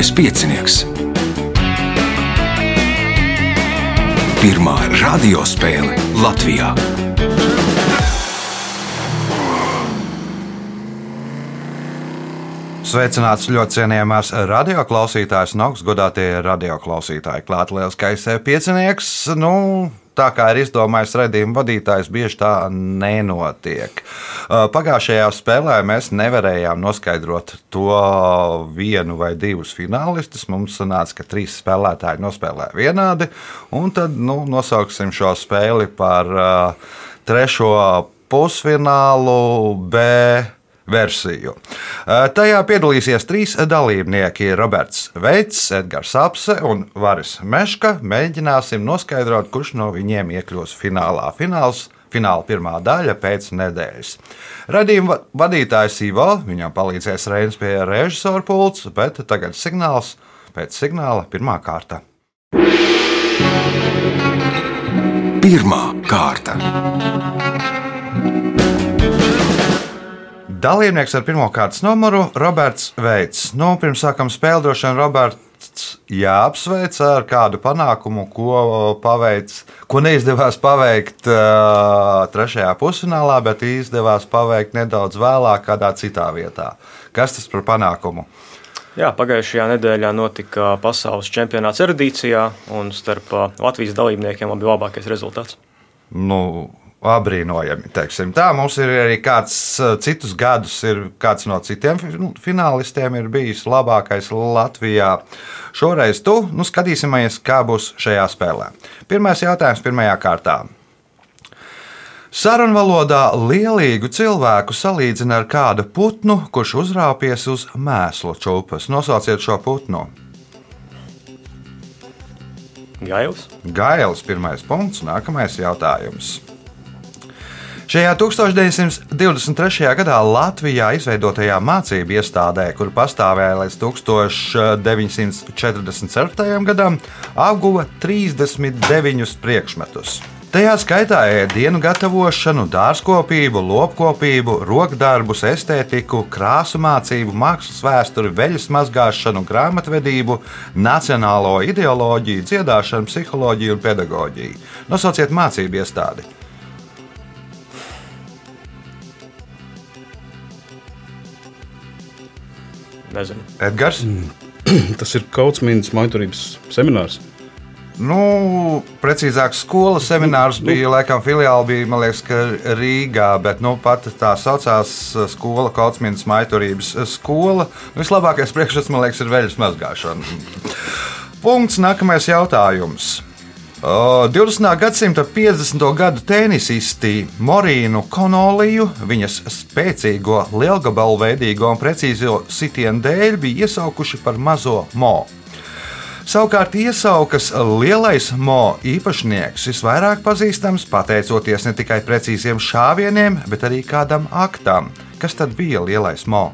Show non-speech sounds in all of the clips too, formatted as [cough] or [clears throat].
Mazais piecinieks. Pirmā radiospēle Latvijā. Sveicināts ļoti cienījamās radioklausītājas un augstgadātie radioklausītāji. Klāt lielskais piecinieks. Nu, tā kā ir izdomājis redzējuma vadītājs, bieži tā nenotiek. Pagājušajā spēlē mēs nevarējām noskaidrot to vienu vai divus finālistus. Mums sanāca, ka trīs spēlētāji nospēlē vienādi, un tad nu, nosauksim šo spēli par uh, trešo pusfinālu B versiju. Tajā piedalīsies trīs dalībnieki - Roberts Veits, Edgars Apse un Varis Meška. Mēģināsim noskaidrot, kurš no viņiem iekļūs finālā. Fināls Fināla pirmā daļa pēc nedēļas. Radījuma va- vadītājs Ivo, viņam palīdzēs Reinas pie režisora pults, bet tagad signāls pēc signāla pirmā kārta. Pirmā kārta. Dalībnieks ar pirmā kārtas numuru - Roberts Veits. Nu, pirms sākam spēli, droši vien Roberts jāapsveic ar kādu panākumu, ko paveic, ko neizdevās paveikt uh, trešajā pusfinālā, bet izdevās paveikt nedaudz vēlāk, kādā citā vietā. Kas tas par panākumu? Jā, pagājušajā nedēļā notika pasaules čempionāts erudīcijā, un starp Latvijas dalībniekiem bija labākais rezultāts. nu, apbrīnojami. teiksim Tā mums ir arī kāds uh, citus gadus, ir kāds no citiem nu, finālistiem ir bijis labākais Latvijā. Šoreiz tu nu, skatīsimies, kā būs šajā spēlē. Pirmais jautājums pirmajā kārtā. Sarunvalodā lielīgu cilvēku salīdzina ar kādu putnu, kurš uzrāpies uz mēslu čūpas. Nosauciet šo putnu. Gails, Gailis, pirmais punkts, nākamais jautājums. Šajā 1923. gadā Latvijā izveidotajā mācību iestādē, kur pastāvēja līdz 1947. gadam, apguva 39 priekšmetus. Tajā skaitā ēdienu gatavošanu, dārzkopību, lopkopību, rokdarbus, estētiku, krāsu mācību, mākslas vēsturi, veļas mazgāšanu, grāmatvedību, nacionālo ideoloģiju, dziedāšanu, psiholoģiju un pedagoģiju. Nosauciet mācību iestādi. Nezinu. Edgars. [clears throat] Tas ir Kautsmīnas maiturības seminārs. Nu, precīzāk, skolas seminārs bija laikam filiāli, bija, man liekas, ka Rīgā, bet nu, pat tā saucās skola, Kautsmīnas maiturības skola. Nu, vislabākais priekšstats, man liekas, ir veļas mazgāšana. [laughs] Punkts, nākamais jautājums. O, 20. gadsimta 50. gadu tenisisti Morīnu Konoliju, viņas spēcīgo, lielgabalveidīgo un precīzo sitienu dēļ bija iesaukuši par mazo mo. Savukārt iesaukas lielais mo īpašnieks visvairāk pazīstams pateicoties ne tikai precīziem šāvieniem, bet arī kādam aktam. Kas tad bija lielais mo?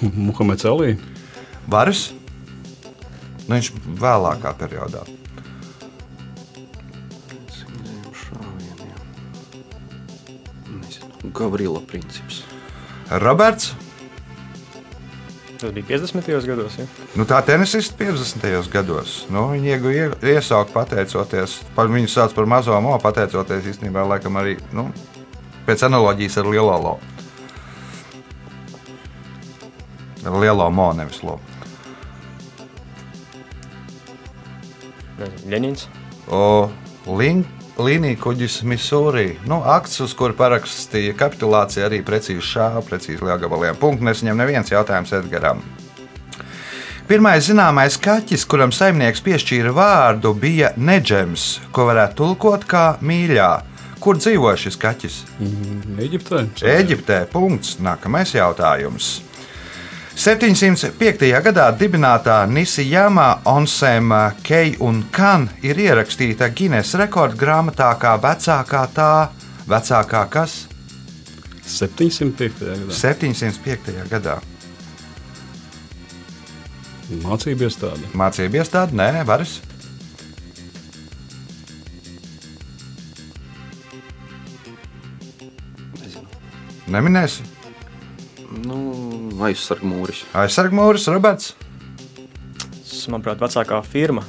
Muhameds Alī. Varas? Nu, viņš vēlākā periodā. Gavrila princips. Roberts, Tas bija 50. gados. Ja? nu, tā tenisista 50. gados. Nu, viņi ieguva iesaukt pateicoties, par viņu sauc par mazo mo, pateicoties īstenībā laikam arī nu, pēc analoģijas ar lielo lo. Ar lielo mo, nevis lo. Ļeņins. O, lin, Līnija kuģis Misūrī. Nu, akts, uz kuru parakstīja kapitulācija, arī precīzi šā, precīzi lielgabaliem. Punkts nesaņem neviens jautājums Edgaram. Pirmais zināmais kaķis, kuram saimnieks piešķīra vārdu, bija Neģems, ko varētu tulkot kā mīļā. Kur dzīvo šis kaķis? Eģiptē. Eģiptē. Punkts. Nākamais jautājums. 705. gadā dibinātā Nisijama Onsema Kei un Kan ir ierakstīta Guinness rekorda grāmatā kā vecākā tā, vecākā kas? 705. gadā. 705. gadā. Mācību iestāde. Mācību iestāde, nē, varas. Neminēsi? Aizsargmūris. Aizsargmūris, Roberts. Tas, manuprāt, vecākā firma.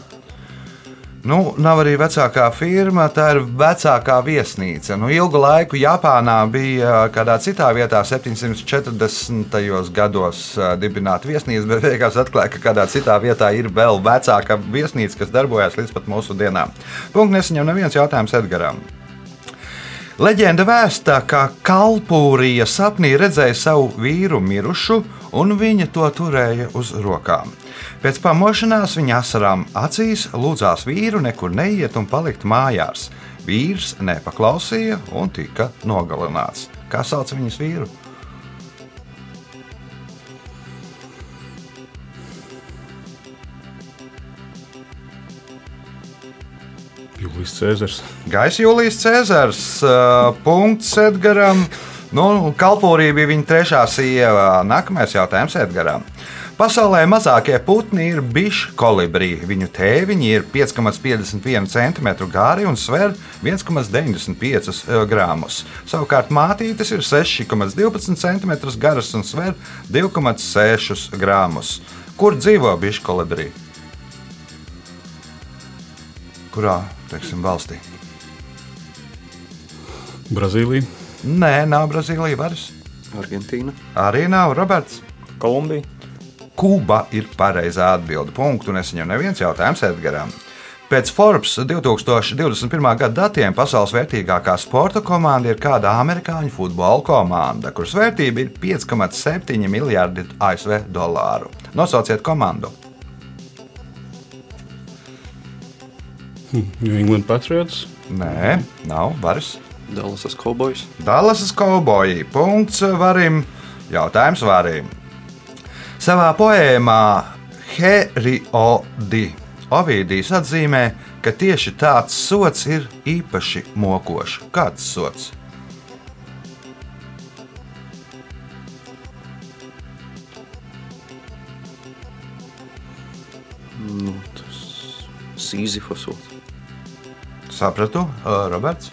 Nu, nav arī vecākā firma, tā ir vecākā viesnīca. Nu, ilgu laiku Japānā bija kādā citā vietā, 740. gados dibināta viesnīca, bet beigās atklāja, ka kādā citā vietā ir vēl vecāka viesnīca, kas darbojas līdz pat mūsu dienām. Punkts nesaņem neviens jautājums Edgaram. Leģenda vēsta, ka Kalpūrija sapnī redzēja savu vīru mirušu, un viņa to turēja uz rokām. Pēc pamošanās viņa asarām acīs lūdzās vīru nekur neiet un palikt mājās. Vīrs nepaklausīja un tika nogalināts. Kā sauc viņas vīru? Jūlijas Cēzars. Gaisa Jūlijas Cēzars, uh, punkts Edgaram. Nu, Kalpūrija bija viņa trešā sieva. Nākamais jautājums Edgaram. Pasaulē mazākie putni ir bišu kolibrī. Viņu tēviņi ir 5,51 cm gari un sver 1,95 gramus. Savukārt mātītes ir 6,12 cm garas un sver 2,6 gramus. Kur dzīvo bišu kolibrī? Kurā teiksim, valstī? Brazīlija. Nē, nav Brazīlija varas. Argentīna. Arī nav Roberts. Kolumbija. Kuba ir pareizā atbilde. Punktu nesaņem neviens jautājums Edgaram. Pēc Forbes 2021. gada datiem pasaules vērtīgākā sporta komanda ir kāda amerikāņu futbola komanda, kuras vērtība ir 5,7 miljardi ASV dolāru. Nosauciet komandu. New England Patriots. Nē, nav varas. Dallasas Cowboys. Dallasas kauboji. Punkts varim. Jautājums varim. Savā poēmā Heriodi Ovidijs atzīmē, ka tieši tāds sots ir īpaši mokošs. Kāds sots? Nu, tas Sīzifos. Sapratu, uh, Roberts.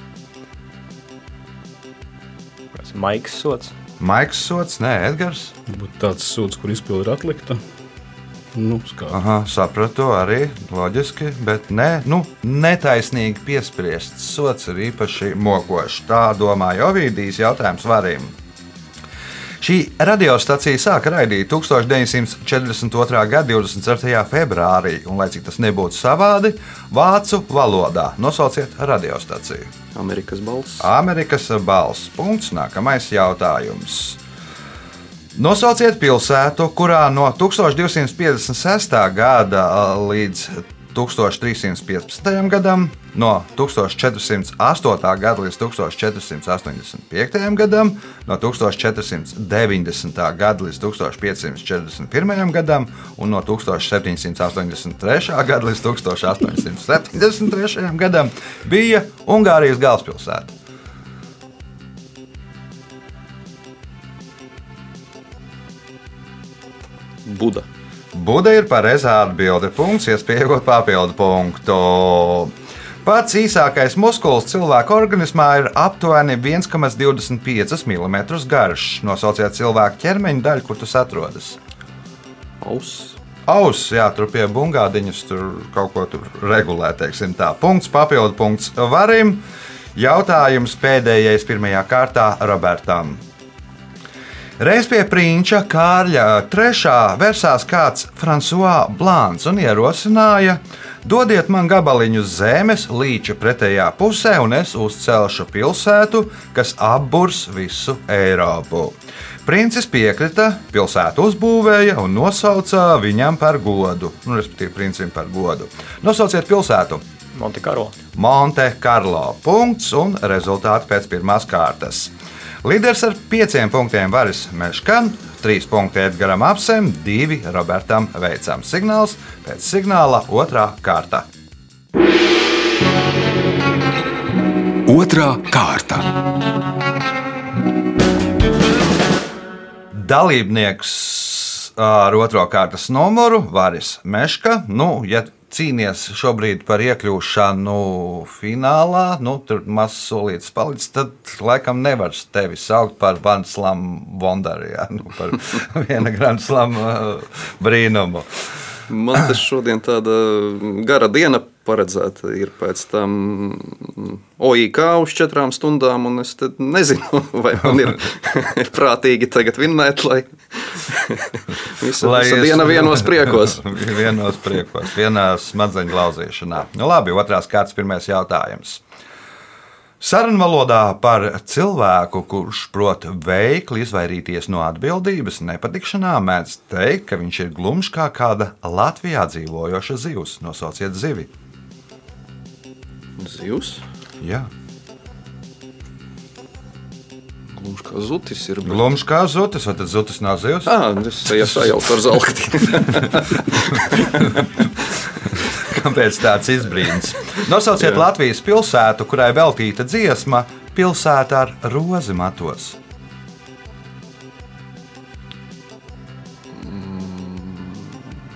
Maiks sots. Maiks sots, nē, Edgars. Būtu tāds sūds, kur izpildi ir atlikta. Nu, kā. Aha, sapratu, arī loģiski, bet nē, nu, netaisnīgi piespriests sots ir īpaši mokošs. Tā domāja Ovidijs jautājums varim. Šī radiostacija sāka raidīt 1942. gada 24. februārī, un, lai cik tas nebūtu savādi, vācu valodā nosauciet radiostaciju. Amerikas balss. Amerikas balss. Punkts. Nākamais jautājums. Nosauciet pilsētu, kurā no 1256. gada līdz 1315. gadam, no 1408. gada līdz 1485. gadam, no 1490. gada līdz 1541. gadam un no 1783. gada līdz 1873. gadam bija Ungārijas galvaspilsēta. Buda. Buda ir pareizā atbilde. Punkts, iespēja iegūt papildu punktu. Pats īsākais muskulis cilvēka organismā ir aptuveni 1,25 mm garš. Nosauciet cilvēka ķermeņa daļu, kur tas atrodas. Auss. Auss, jā, tur pie bungādiņas tur kaut ko tur regulē, teiksim tā. Punkts, papildu punkts varim. Jautājums pēdējais pirmajā kārtā Robertam. Reiz pie prinča Kārļa III versās kāds François Blāns un ierosināja, dodiet man gabaliņu zemes līča pretējā pusē, un es uzcelšu pilsētu, kas apburs visu Eiropu. Princis piekrita, pilsētu uzbūvēja un nosauca viņam par godu, nu, respektīvi, princim par godu. Nosauciet pilsētu! Monte Carlo. Monte Carlo. Punkts un rezultāti pēc pirmās kārtas. Līderis ar pieciem punktiem Varis Meškan, trīs punkti Edgars Apsem, divi Robertam Veicam. Signāls pēc signāla otrā kārta. Otra kārta. Dalībnieks ar otro kārtas numuru Varis Meška. Nu, ja cīnies šobrīd par iekļūšanu finālā, nu, tur mazs solīts palicis, tad laikam nevar tevi saukt par Grand Slam Wonderu, jā, nu, par [laughs] viena Grand Slam uh, brīnumu. Man tas šodien tāda gara diena paredzēta ir pēc tam OIK uz četrām stundām, un es nezinu, [laughs] vai man [laughs] ir prātīgi tagad vinnēt, lai [laughs] visa, Lai visa es- diena vienos priekos. vienos priekos, vienā smadzeņu lauzīšanā. Nu, labi, otrās kārtas, pirmais jautājums. Sarunvalodā par cilvēku, kurš prot veikli izvairīties no atbildības, nepatikšanām mēdz teikt, ka viņš ir glumšs kā kāda Latvijā dzīvojoša zivs. Nosauciet zivi. Zivs, Jā, glumš kā zutis ir. bet- glumšs kā zutis, vai tad zutis nav zivs? Ā, es jau sajaucu ar zelti. [laughs] Kāpēc tāds izbrīns? Nosauciet Jā. Latvijas pilsētu, kurai veltīta dziesma Pilsēta ar rozi matos.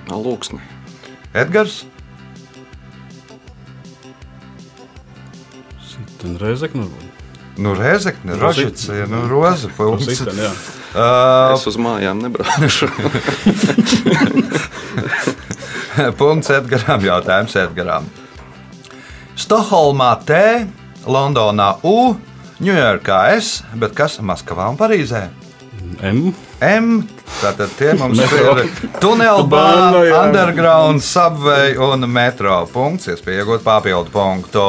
Lūksni. Edgars, Sitten Reizekne nu, Rezekne, Rozi- Rožits, nu, Roza. Sitten, jā. Uh, Es uz mājām nebraucu. [laughs] punkts Edgaram, jautājums Edgaram. Stokholmā T, Londonā U, Ņujorkā S, bet kas Maskavā un Parīzē? M. M. Tātad tie mums ir tunelbāna, underground, subway un metro. Punkts, iespēja iegūt papildu punktu.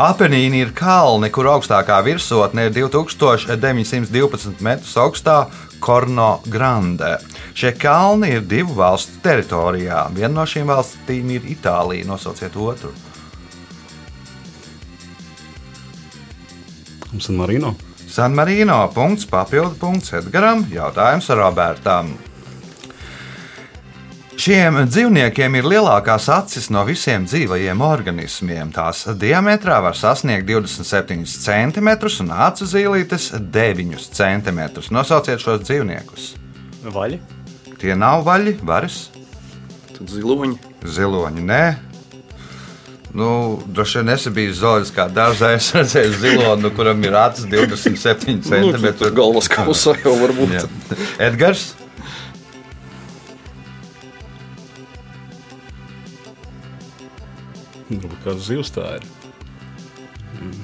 Apenīni ir kalni, kur augstākā virsotne ir 2912 metrus augstā Korno Grande. Šie kalni ir divu valstu teritorijā. Viena no šīm valstīm ir Itālija. Nosauciet otru. San Marino. San Marino. Punkts, papildu punkts Edgaram. Jautājums Robertam. Šiem dzīvniekiem ir lielākās acis no visiem dzīvajiem organismiem. Tās diametrā var sasniegt 27 cm un acu zīlītes 9 cm. Nosauciet šos dzīvniekus. Vaļi. Tie nav vaļi, varas, Tad ziloņi. ziloņi. Nē, nu, droši vien es biju zoologiskā dārzā. Es redzēju ziloni, nu, kuram ir acis 27 Nu, cm. tur galvas kausā jau var būt. Edgars. Varbūt kāds zivs tā ir. Mm.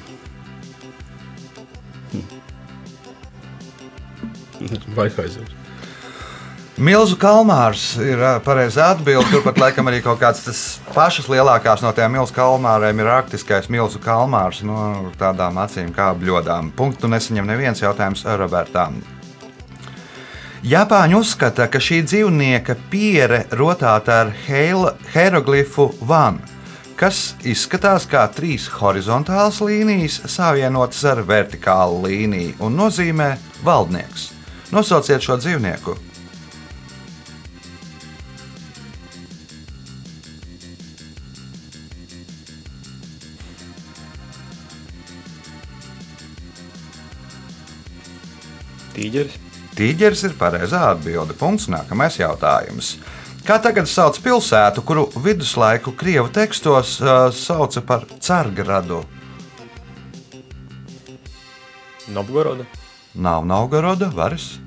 Vai kā zivs? Milzu kalmārs ir pareizā atbilde. Turpat laikam arī kaut kāds tas pašas lielākās no tām milzu kalmāriem ir arktiskais milzu kalmārs. No tādām acīm kā bļodām. Punktu nesaņem neviens jautājums Robertam. Japāņi uzskata, ka šī dzīvnieka piere rotāta ar heila- hieroglifu van, kas izskatās kā trīs horizontālas līnijas savienotas ar vertikālu līniju un nozīmē valdnieks. Nosauciet šo dzīvnieku! Tīģeris. Tīģeris ir pareizā atbilde. Punkts. Nākamais jautājums. Kā tagad sauc pilsētu, kuru viduslaiku krievu tekstos uh, sauca par Cārgradu? Novgoroda. Nav Novgoroda, varas.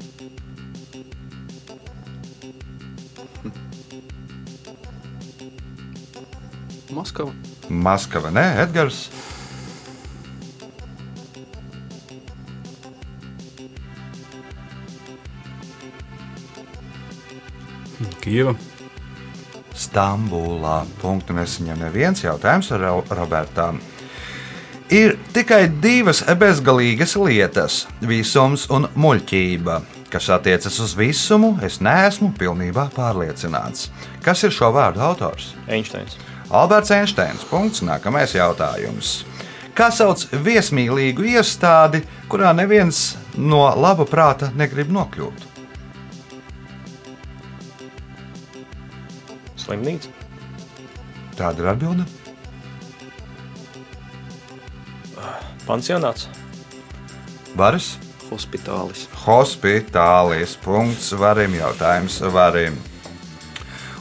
Maskava. Maskava, nē, Edgars. Kieva. Stambulā. Punktu nesaņem neviens jautājums ar Ro- Robertām. Ir tikai divas bezgalīgas lietas - visums un muļķība. Kas attiecas uz visumu, es neesmu pilnībā pārliecināts. Kas ir šo vārdu autors? Einsteins. Alberts Einsteins. Punkts. Nākamais jautājums. Kā sauc viesmīlīgu iestādi, kurā neviens no laba prāta negrib nokļūt? Slimnīca. Tāda ir atbilde. Pansionāts. Varas. Hospitālis. Hospitālis. Punkts. Varim jautājums. Varim.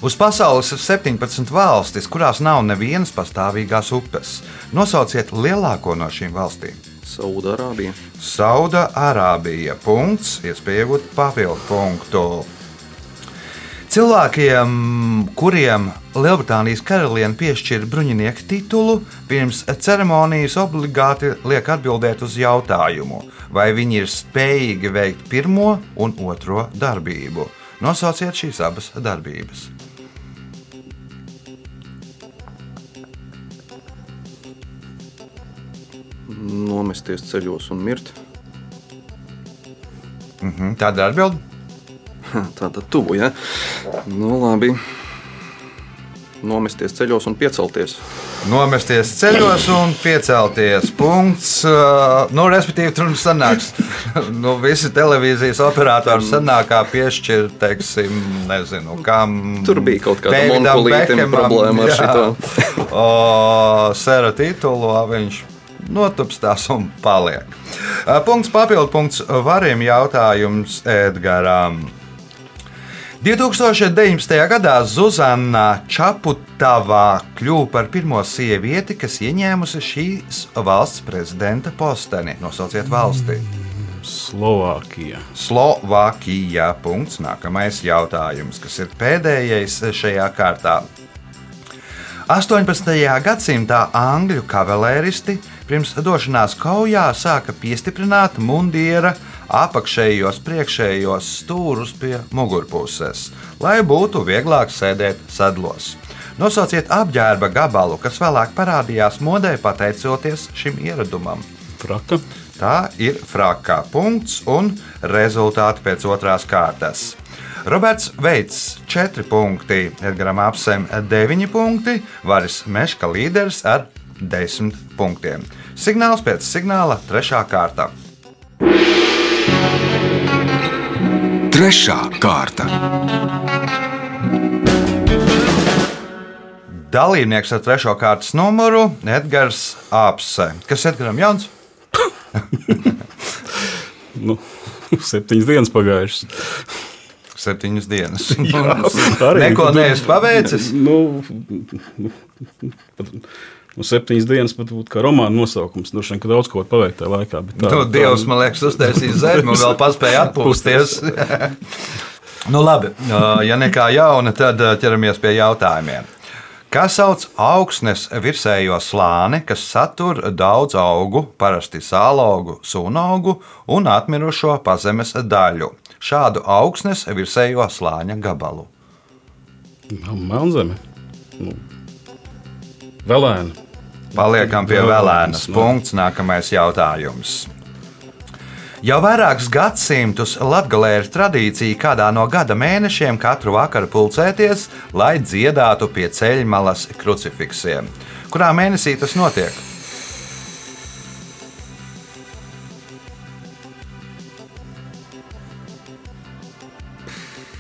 Uz pasaules ir 17 valstis, kurās nav nevienas pastāvīgās upes. Nosauciet lielāko no šīm valstīm. Saudārābija. Saudārābija. Punkts, iespēja iegūt papildu punktu. Cilvēkiem, kuriem Lielbritānijas karaliene piešķir bruņinieku titulu, pirms ceremonijas obligāti liek atbildēt uz jautājumu, vai viņi ir spējīgi veikt pirmo un otro darbību. Nosauciet šīs abas darbības. Nomesties ceļos un mirt. Mhm, Tāda ir atbilde. Tāda tuvu, ja? Nu, labi. Nomesties ceļos un piecelties. Nomesties ceļos un piecelties. Punkts. Nu, respektīvi, tur sanāks. [laughs] nu, visi televīzijas operatori sanākā piešķirt, teiksim, nezinu, kam. Tur bija kaut kāda Bekhamam, problēma ar jā. šito. [laughs] O, Sēra titulu viņš notupstās un paliek. Punkts papildu punkts varim jautājums Edgaram. 2019. gadā Zuzana Čaputavā kļuva par pirmo sievieti, kas ieņēmusi šīs valsts prezidenta posteni. Nosauciet valsti. Slovākija. Slovākija. Punkts. Nākamais jautājums, kas ir pēdējais šajā kārtā. 18. gadsimtā angļu kavalēristi pirms došanās kaujā sāka piestiprināt mundiera apakšējos, priekšējos stūrus pie mugurpuses, lai būtu vieglāk sēdēt sedlos. Nosauciet apģērba gabalu, kas vēlāk parādījās modē pateicoties šim ieradumam. Fraka. Tā ir fraka punkts un rezultāti pēc otrās kārtas. Roberts Veits 4 punkti, Edgars Apsem 9 punkti, Varis Meška līderis ar 10 punktiem. Signāls pēc signāla 3. kārta. Trešā kārta. Dalībnieks ar 3. kārtas numuru Edgars Apse. Kas Edgars Jauns? [laughs] Nu, septiņas dienas pagājušas. Septiņas dienas. [laughs] Arī Neko tu- neesmu paveicis. Nu, nu, nu, septiņas dienas pat būtu kā romāna nosaukums. Vien, ka daudz ko paveikt tajā laikā. bet tā- Nu, Dievs, man liekas, uztaisīja zemi un vēl paspēja [laughs] atpūsties. nu, labi, ja nekā jauna, tad ķeramies pie jautājumiem. Kā sauc augsnes virsējo slāni, kas satur daudz augu, parasti sālogu, sūnaugu un atmirušo pazemes daļu? Šādu augsnes virsējo slāņa gabalu. Melnzeme. Nu, Velēna. Paliekam pie vēlēnas. Punkts. Nākamais jautājums. Jau vairākus gadsimtus Latvijā ir tradīcija kādā no gada mēnešiem katru vakaru pulcēties, lai dziedātu pie ceļmalas krucifiksiem. Kurā mēnesī tas notiek?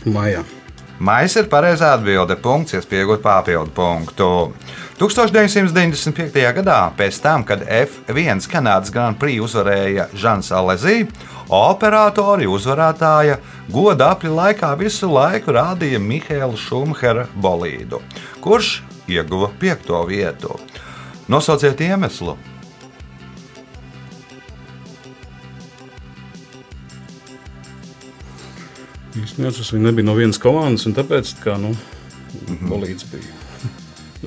Maijā. Maija ir pareizā atbilde. Punkts, iespējot papildu punktu. 1995. gadā, pēc tam, kad F1 Kanādas Grand Prix uzvarēja Žants Alezī, operatori uzvarētāja goda apli laikā visu laiku rādīja Mihēlu Šumhera bolīdu, kurš ieguva piekto vietu. Nosauciet iemeslu! Īstenībā tas nebija no vienas komandas, un tāpēc kā, nu, bolīds bija.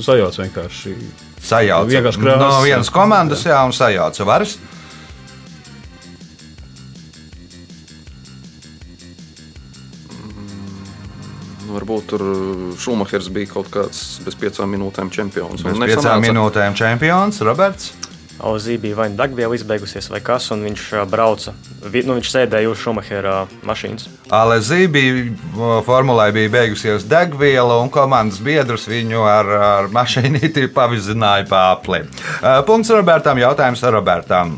Sajauc vienkārši. Sajauca Vienkārši krāsas. no vienas komandas, jā, un sajauca varas. Nu, Varbūt tur Šumahers bija kaut kāds bez piecām minūtēm čempions. Un piecām minūtēm čempions Roberts. Ozī bija vai nu degviela izbeigusies, vai kas, un viņš ā, brauca. Nu, viņš sēdēja uz Šumahera mašīnas. Alezī bija formulē bija beigusies degviela, un komandas biedrs viņu ar, ar mašīnīti [laughs] pavizināja pa apli. Uh, Punkts Robertam. Jautājums Robertam.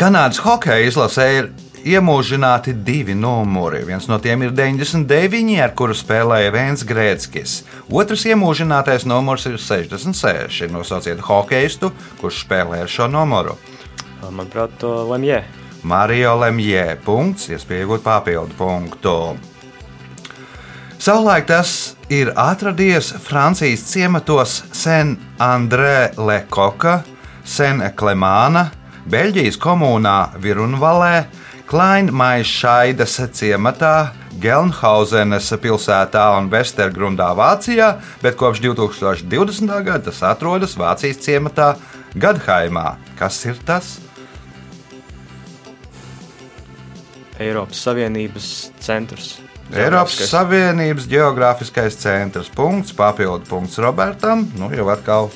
Kanādas hokeja izlasē ir iemūžināti divi numuri. Viens no tiem ir 99, ar kuru spēlēja Vēns Grēckis. Otrs iemūžinātais numurs ir 66. Nosauciet hokeistu, kurš spēlē ar šo numuru. Manuprāt, to Lemjē. Mario Lemjē. Punkts, iespēja iegūt papildu punktu. Savulaik tas ir atradies Francijas ciematos Sen-Andrē-Lekoka, Sen-Klemāna, Beļģijas komunā Virunvalē, Kleinmaišaidas ciematā, Gelnhausenes pilsētā un Vestergrundā, Vācijā, bet kopš 2020. gada tas atrodas Vācijas ciematā Gadhaimā. Kas ir tas? Eiropas Savienības centrs. Eiropas. Savienības geogrāfiskais centrs. Punkts, papildu punkts Robertam. Nu, jau atkal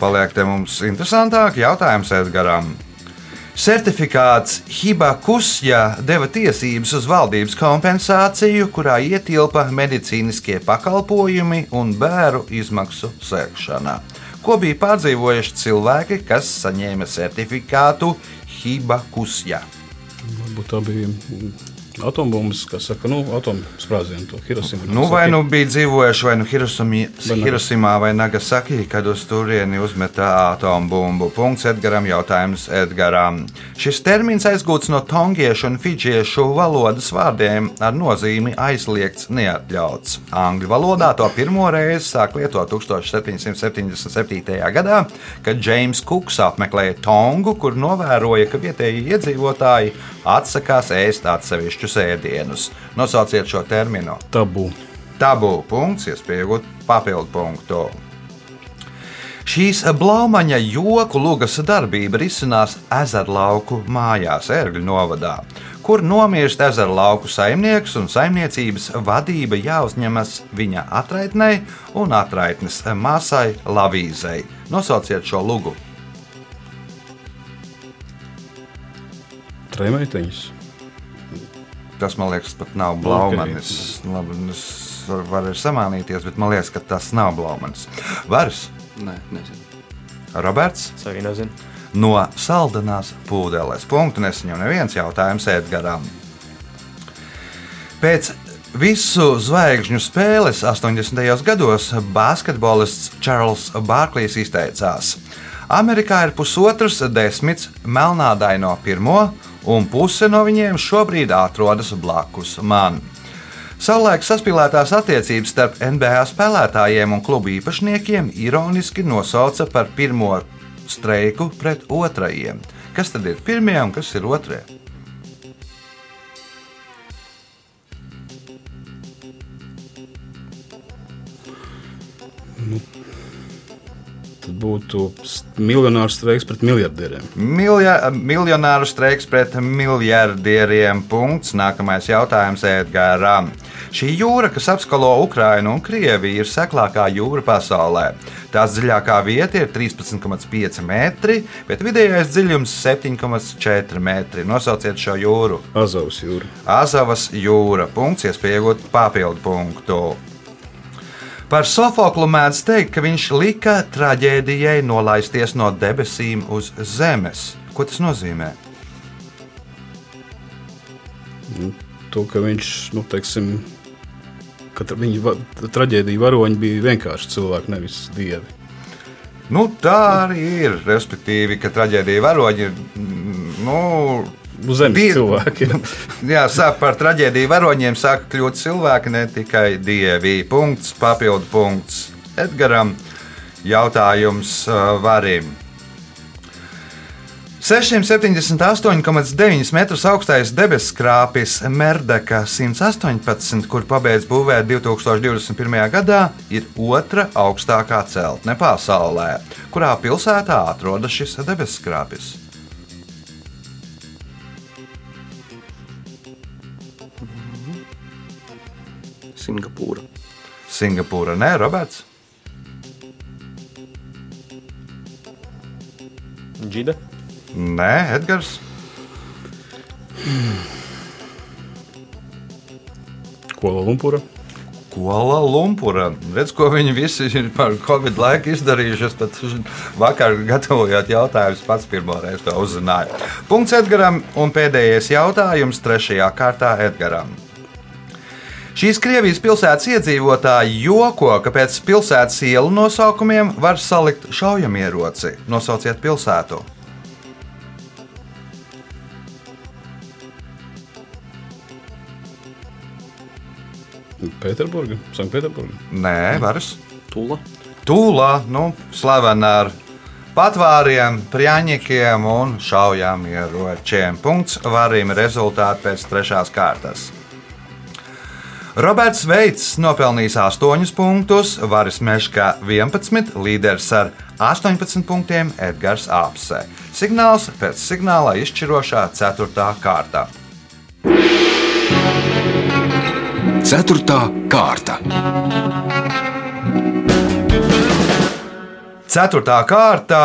paliek te mums interesantāk jautājums Edgaram. Certifikāts Hibakusja deva tiesības uz valdības kompensāciju, kurā ietilpa medicīniskie pakalpojumi un bērnu izmaksu sēkšana. Ko bija pārdzīvojuši cilvēki, kas saņēma certifikātu Hibakusja? Varbūt tā bija atombumbas, kas saka, nu, atomsprādzienu, to Hirosima. Nu, vai nu bija dzīvojuši vai nu Hirosumi- Vai Hirosimā vai Nagasaki, kad uz turieni uzmeta atombumbu. Punkts Edgaram, jautājums Edgaram. Šis termins aizgūts no tongiešu un fidžiešu valodas vārdiem ar nozīmi aizliegts, neatļauts. Angļu valodā to pirmo reizi sāk lietot 1777. gadā, kad Džeims Kuks apmeklēja Tongu, kur novēroja, ka vietējie iedzīvotāji atsakās ēst atsevišķus ēdienus. Nosauciet šo terminu. Tabū. Tabū punkts, iespējot papildu punktu. Šīs blaumaņa joku lugas darbība risinās ezerlauku mājās, Ērgļu novadā, kur nomirst ezerlauku saimnieks un saimniecības vadība jāuzņemas viņa atraitnei un atraitnes māsai Lavīzei. Nosauciet šo lugu. Trēmeiteņas. Tas man liekas, pat nav blaumanis. Labi, es varu samānīties, bet man liekas, ka tas nav blaumanis. Vairs Nē, nezinu. Roberts. Es arī nezinu. no saldanās pūdeles. Punktu nesaņem neviens jautājums Edgaram. Pēc visu zvaigžņu spēles 80. gados basketbolists Čārls Bārklīs izteicās: Amerikā ir pusotrs desmits melnādaino pirmo, un puse no viņiem šobrīd atrodas blakus man. Savulaik saspīlētās attiecības starp NBA spēlētājiem un klubu īpašniekiem ironiski nosauca par pirmo streiku pret otrajiem. Kas tad ir pirmie un kas ir otrie? Tad būtu miljonārs streiks pret miljardieriem. Milja, miljonāru streiks pret miljardieriem. Punkts. Nākamais jautājums Edgāram. Šī jūra, kas apskalo Ukrainu un Krieviju, ir seklākā jūra pasaulē. Tās dziļākā vieta ir 13,5 metri, bet vidējais dziļums - 7,4 metri. Nosauciet šo jūru. Azovas jūra. Azavas jūra. Punkts, iespējot papildu punktu. Par Sofoklu mēdz teikt, ka viņš lika traģēdijai nolaisties no debesīm uz zemes. Ko tas nozīmē? To, ka viņš, nu, teiksim, ka viņa traģēdija varoņi bija vienkārši cilvēki, nevis dievi. Nu, tā arī ir. Respektīvi, ka traģēdija varoņi ir. mm, Nu, Uz zemes Bija- cilvēkiem. [laughs] jā, sāk par traģēdiju varoņiem sāk kļūt cilvēki, ne tikai dievi. Punkts, papildu punkts Edgaram. Jautājums uh, Varim. 678,9 metrus augstais debeskrāpis Merdeka 118, kur pabeidz būvēt 2021. gadā, ir otra augstākā celtne pasaulē. Kurā pilsētā atrodas šis debeskrāpis? Singapūra. Singapūra, nē, Roberts. Džida. Nē, Edgars. Kuala Lumpura. Kuala Lumpura. Redz, ko viņi visi ir par Covid laiku izdarījuši. Es pat vakar gatavojot jautājumus, pats pirmo reizi to uzzināju. Punkts Edgaram un pēdējais jautājums trešajā kārtā Edgaram. Šīs Krievijas pilsētas iedzīvotāji joko, ka pēc pilsētas ielu nosaukumiem var salikt šaujamieroci. Nosauciet pilsētu. Pēterburga, Sanktpēterburga. Nē, varas. Tula. Tūlā, nu, slavena ar patvāriem, prāņķiem un šaujām ieročiem. Punkts varim rezultāti pēc trešās kārtas. Roberts Veits nopelnījis 8 punktus, Varis Meškā 11, līderis ar 18 punktiem Edgars Apse. Signāls pēc signāla izšķirošā 4. kārta. Ceturtā kārta. Ceturtā kārta,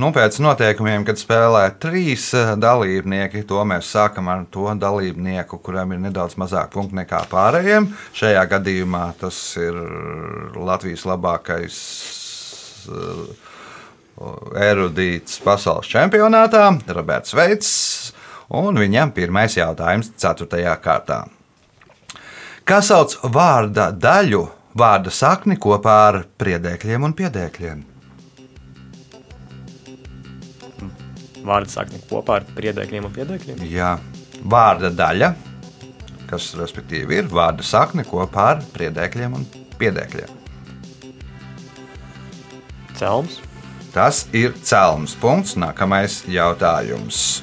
nu, pēc noteikumiem, kad spēlē trīs eh, dalībnieki, to mēs sākam ar to dalībnieku, kuram ir nedaudz mazāk punktu nekā pārējiem. Šajā gadījumā tas ir Latvijas labākais eh, erudīts pasaules čempionātā, Roberts Veits, un viņam pirmais jautājums ceturtajā kārtā. Kā sauc vārda daļu, vārda sakni kopā ar priedēkļiem un piedēkļiem? Vārdu sakni kopā ar priedēkļiem un piedēkļiem. Jā, vārda daļa, kas respektīvi ir vārda sakne kopā ar priedēkļiem un piedēkļiem. Celms. Tas ir celms punkts. Nākamais jautājums.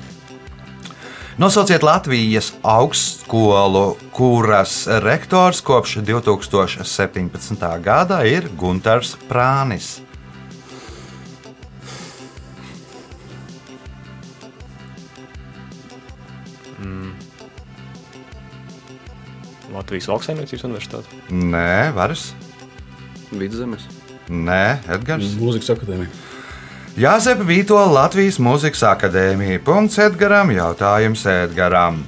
Nosauciet Latvijas augstskolu, kuras rektors kopš 2017. gada ir Gunārs Prānis. Latvijas Lauksaimniecības universitāte. Nē, Varas. Vidzemes. Nē, Edgars. Mūzikas akadēmija. Jāzep Vīto Latvijas Mūzikas akadēmija. Punkts Edgaram, jautājums Edgaram.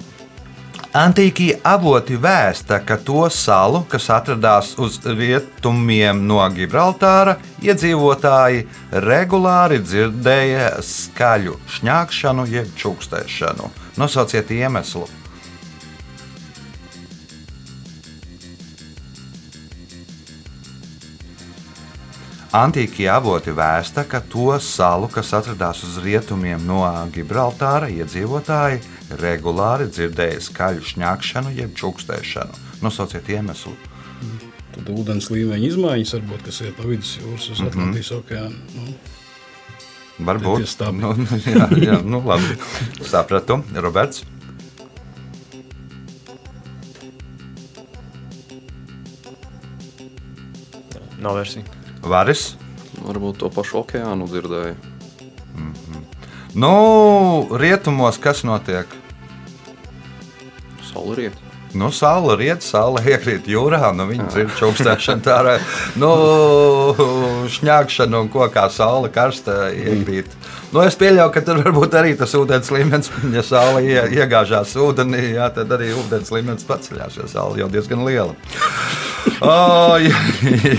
Antīkie avoti vēsta, ka to salu, kas atradās uz rietumiem no Gibraltāra, iedzīvotāji regulāri dzirdēja skaļu šņākšanu, jeb čukstēšanu. Nosauciet iemeslu. Antīkie avoti vēsta, ka to salu, kas atradās uz rietumiem no Gibraltāra, iedzīvotāji regulāri dzirdēja skaļu šņākšanu, jeb čukstēšanu. Nosauciet iemeslu. Tad ūdens līmeņa izmaiņas, varbūt, kas iet no vidusjūras uz Atlantijas okeānu. Nu, Varbūt Tie stabi. nu, jā, jā, nu, labi. Sapratu, Roberts. Nav versija. Varis. Varbūt to pašu okeānu dzirdēju. Nu, rietumos kas notiek? Saulriet. Nu, saule riet, saule iekrīt jūrā, nu, viņa dzird čukstēšanu, tā ir [laughs] nu, šņākšana un kokā saule karsta iekrīt. Nu, es pieļauju, ka tur varbūt arī tas ūdens līmenis, ja saule ie, iegāžās ūdenī, jā, tad arī ūdens līmenis paceļās, jo saule jau diezgan liela. O,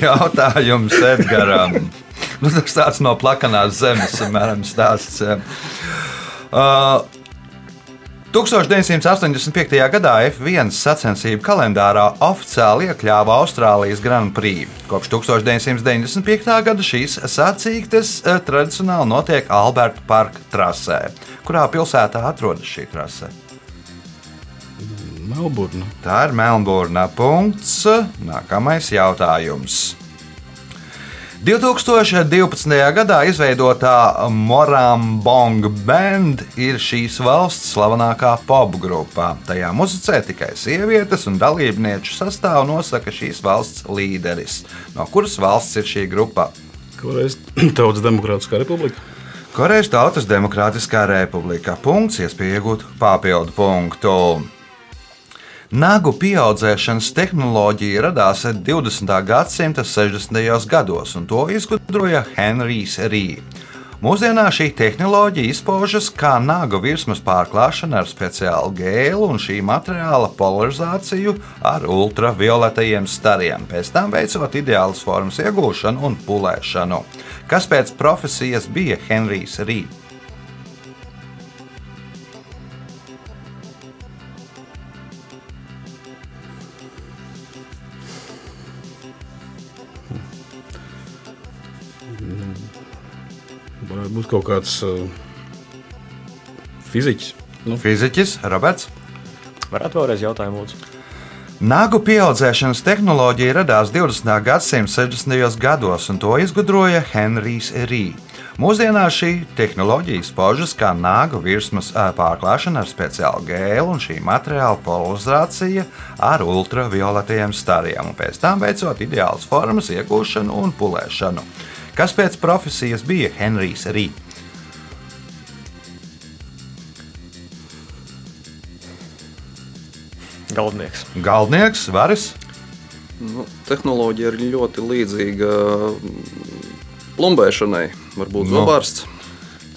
jautājums Edgaram. Nu, tas tāds no plakanās zemes, apmēram stāsts. Uh, 1985. gadā F1 sacensību kalendārā oficiāli iekļāva Austrālijas Grand Prix. Kopš 1995. gada šīs sacīktes eh, tradicionāli notiek Alberta parka trasē. Kurā pilsētā atrodas šī trase? Melburna. Tā ir Melnburna. Punkts. Nākamais jautājums. 2012. gadā izveidotā Morambong Band ir šīs valsts slavenākā popgrupa. Tajā muzicē tikai sievietes, un dalībnieku sastāvu nosaka šīs valsts līderis. No kuras valsts ir šī grupa? Korejas [clears throat] Tautas Demokrātiskā republika. Korejas Tautas Demokrātiskā republika. Punkts, iespēja iegūt papildu punktu. Nagu pieaudzēšanas tehnoloģija radās 20. gadsimta 60. gados, un to izgudroja Henrijs Rīgs. Mūsdienās šī tehnoloģija izpaužas kā nagu virsmas pārklāšana ar speciālu gēlu un šī materiāla polarizāciju ar ultravioletajiem stariem, pēc tam veicot ideālas formas iegūšanu un pulēšanu. Kas pēc profesijas bija Henrijs Rīgs? Varētu būt kaut kāds uh, fiziķis. Nu, Fiziķis Roberts. Varētu vēlreiz jautājumu lūdzu. Nāgu pieaudzēšanas tehnoloģija radās 20. gadsimta 60. gados, un to izgudroja Henrijs Rī. Mūsdienās šī tehnoloģija izpaužas kā nāgu virsmas ā, pārklāšana ar speciālu gēlu un šī materiāla polarizācija ar ultravioletiem stariem, un pēc tam veicot ideālas formas iegūšanu un pulēšanu. Kas pēc profesijas bija Henrijs Rī? Galdnieks. Galdnieks, Varis, Nu, tehnoloģija ir ļoti līdzīga mm, plumbēšanai. Varbūt Nu. zobārsts.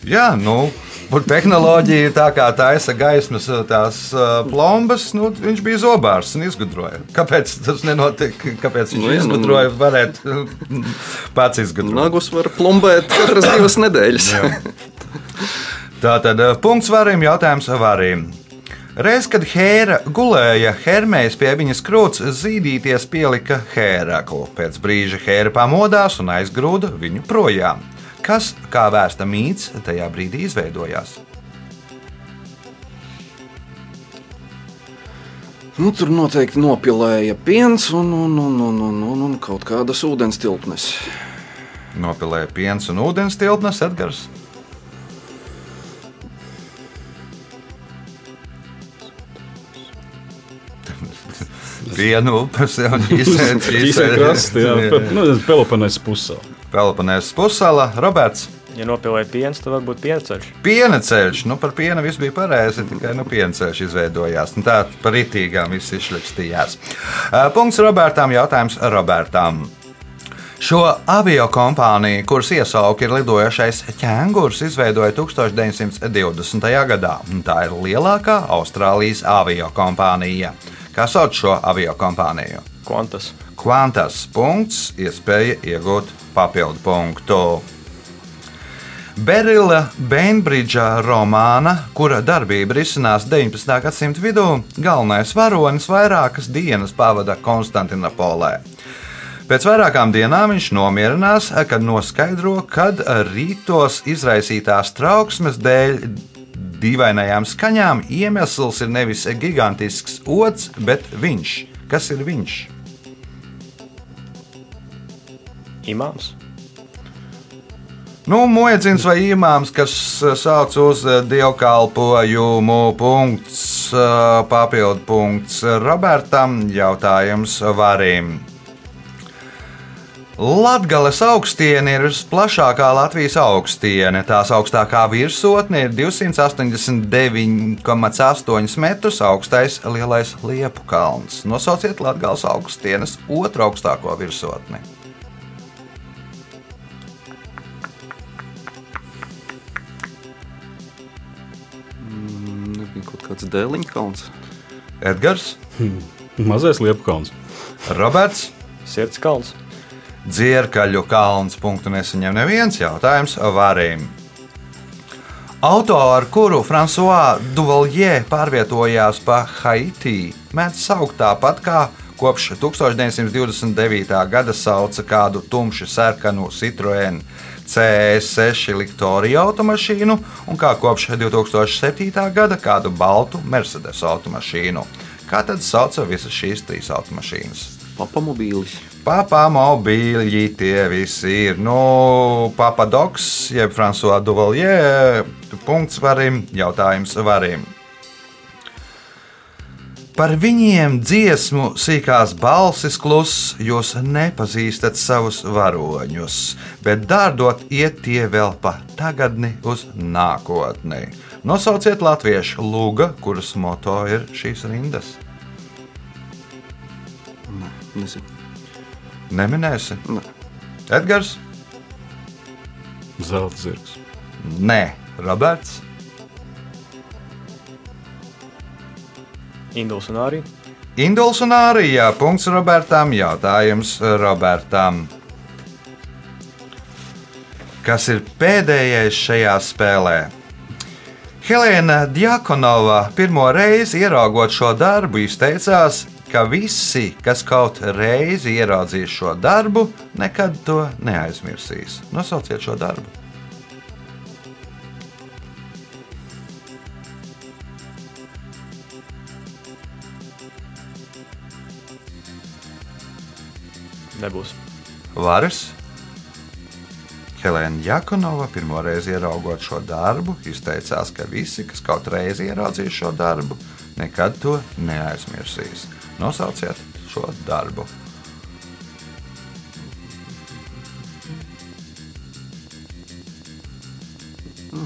Jā, nu, un tehnoloģija tā kā taisa gaismas tās uh, plombas. Nu, viņš bija zobārs un izgudroja. Kāpēc tas nenotika? Kāpēc viņš Nu, nu, jā, nu, izgudroja? Varētu [laughs] pats izgudrot. Nagus var plumbēt katras divas nedēļas. Tā tad uh, punkts varim, jautājums varim. Reiz, kad Hēra gulēja, Hermējs pie viņas krūts zīdīties pielika Hēraklu. Pēc brīža Hēra pamodās un aizgrūda viņu projām. Kas, kā vēsta mīts, tajā brīdī izveidojās? Nu, tur noteikti nopilēja piens un, un, un, un, un, un, un kaut kādas ūdens tilpnes. Nopilēja piens un ūdens tilpnes, Edgars. [laughs] Vienu upes jau [laughs] Īsā krasta, jā, pe, [laughs] nu, Peloponēs pusē. Peloponēs pusēla, Roberts. Ja nopilēja piens, tad varbūt pienceļš. Piena ceļš, nu par pienu viss bija pareizi, tikai nu, piena ceļš izveidojās. Nu, tā par itīgām viss izšļakstījās. Uh, Punkts Robertam, jautājums Robertam. Šo avio kompāniju, kuras iesauka ir lidojošais ķēngurs, izveidoja 1920. gadā. Tā ir lielākā Austrālijas avio kompānija. Kā sauc šo avio kompāniju? Kvantas. Kvantas punkts, iespēja iegūt papildu punktu. Berila Bainbridža romāna, kura darbība risinās 19. gadsimta vidū, galvenais varonis vairākas dienas pavada Konstantinopolē. Pēc vairākām dienām viņš nomierinās, kad noskaidro, kad rītos izraisītās trauksmes dēļ dīvainajām skaņām iemesls ir nevis gigantisks ots, bet viņš. Kas ir viņš? Imāms. Nu, Moedzins vai imāms, kas eh, sauc uz eh, dievkalpojumu, punkts, eh, papildu punkts Robertam, jautājums varim. Latvijas augstiene ir visplašākā Latvijas augstiene. Tās augstākā virsotne ir 289,8 metrus augstais lielais liepu kalns. Nosauciet Latvijas augstienes otru augstāko virsotni. Nebija kaut kāds dēliņa kalns. Edgars, Mazais liepkalns. Roberts. Sirds kalns. Dzirkaļu kalns. Punktu nesaņem neviens jautājums varim. Auto, ar kuru François Duvalje pārvietojās pa Haiti, mēdz saukt tāpat kā kopš 1929. gada sauca kādu tumši sarkanu Citroen CS6 Liktorija automašīnu un kā kopš 2007. gada kādu baltu Mercedes automašīnu. Kā tad sauca visas šīs trīs automašīnas? Papamobīlis. Papa mobīļi tie visi ir. Nu, Papadoks, jeb François Duvalje, punkts varim, jautājums varim. Par viņiem dziesmu sīkās balsis kluss, jūs nepazīstat savus varoņus, bet dārdot iet tie vēl pa tagadni uz nākotni. Nosauciet latviešu lūga, kuras moto ir šīs rindas. Nezinu. Neminēsi? Ne. Edgars? Zelta zirgs. Nē, Roberts. Induls un arī. Induls un Ārija. Punkts Robertam. Jautājums Robertam. Kas ir pēdējais šajā spēlē? Helēna Djakonova pirmo reizi ieraugot šo darbu, izteicās, ka visi, kas kaut reizi ieraudzīs šo darbu, nekad to neaizmirsīs. Nosauciet šo darbu. Nebūs. Varas. Helēna Jakunova pirmo reizi ieraugot šo darbu, izteicās, ka visi, kas kaut reizi ieraudzīs šo darbu, nekad to neaizmirsīs. Nosauciet šo darbu.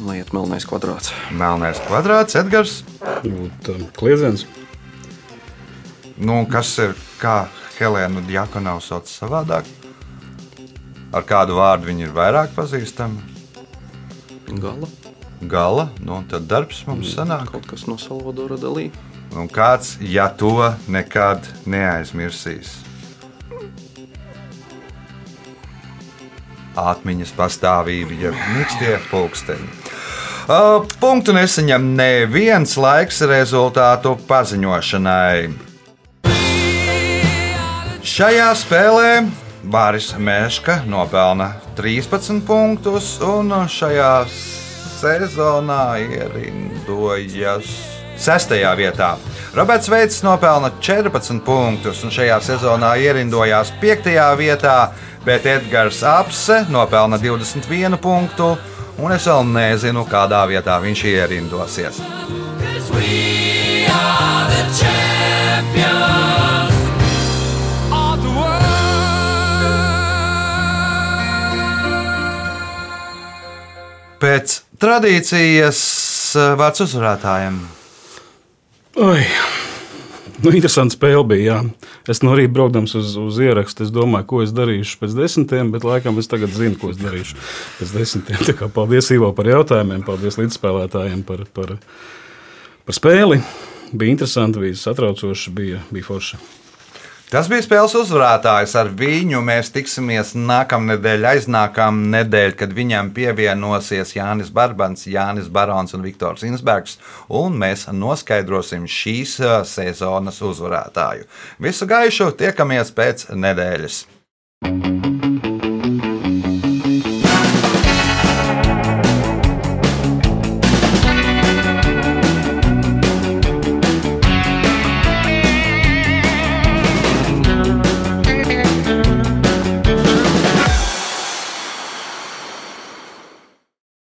Liet melnais kvadrāts. Melnais kvadrāts, Edgars. Um, Kliedziens. Nu, kas ir kā Helēna Jakunova sauc savādāk? Ar kādu vārdu viņa ir vairāk pazīstama? Gala. Gala, nu, un tad darbs mums sanāk. Kaut kas no Salvadora Dalī. Un kāds, ja to nekad neaizmirsīs? Atmiņas pastāvība, ja mīkstie pulksteņi. Uh, punktu nesaņem neviens laiks rezultātu paziņošanai. Šajā spēlē Bāris Mēška nopelna 13 punktus, un šajā sezonā ierindojas sestajā vietā. Roberts Veits nopelna 14 punktus, un šajā sezonā ierindojās 5. vietā, bet Edgars Apse nopelna 21 punktu, un es vēl nezinu, kādā vietā viņš ierindosies. Pēc tradīcijas eh, vārds uzvarētājiem. Oi. Nu, interesanti spēle bija. Jā. Es no rīta braukdams uz, uz ierakstu, es domāju, ko es darīšu pēc desmitiem, bet laikam es tagad zinu, ko es darīšu pēc desmitiem. Tā kā paldies Ivo par jautājumiem, paldies līdzspēlētājiem par, par, par spēli. Bija interesanti, bija satraucoši, bija, bija forši. Tas bija spēles uzvarētājs. Ar viņu mēs tiksimies nākamnedēļ, aiznākamā nedēļa, kad viņam pievienosies Jānis Barbans, Jānis Barons un Viktors Insbergs, un mēs noskaidrosim šīs uh, sezonas uzvarētāju. Visu gaišu tiekamies pēc nedēļas! thank you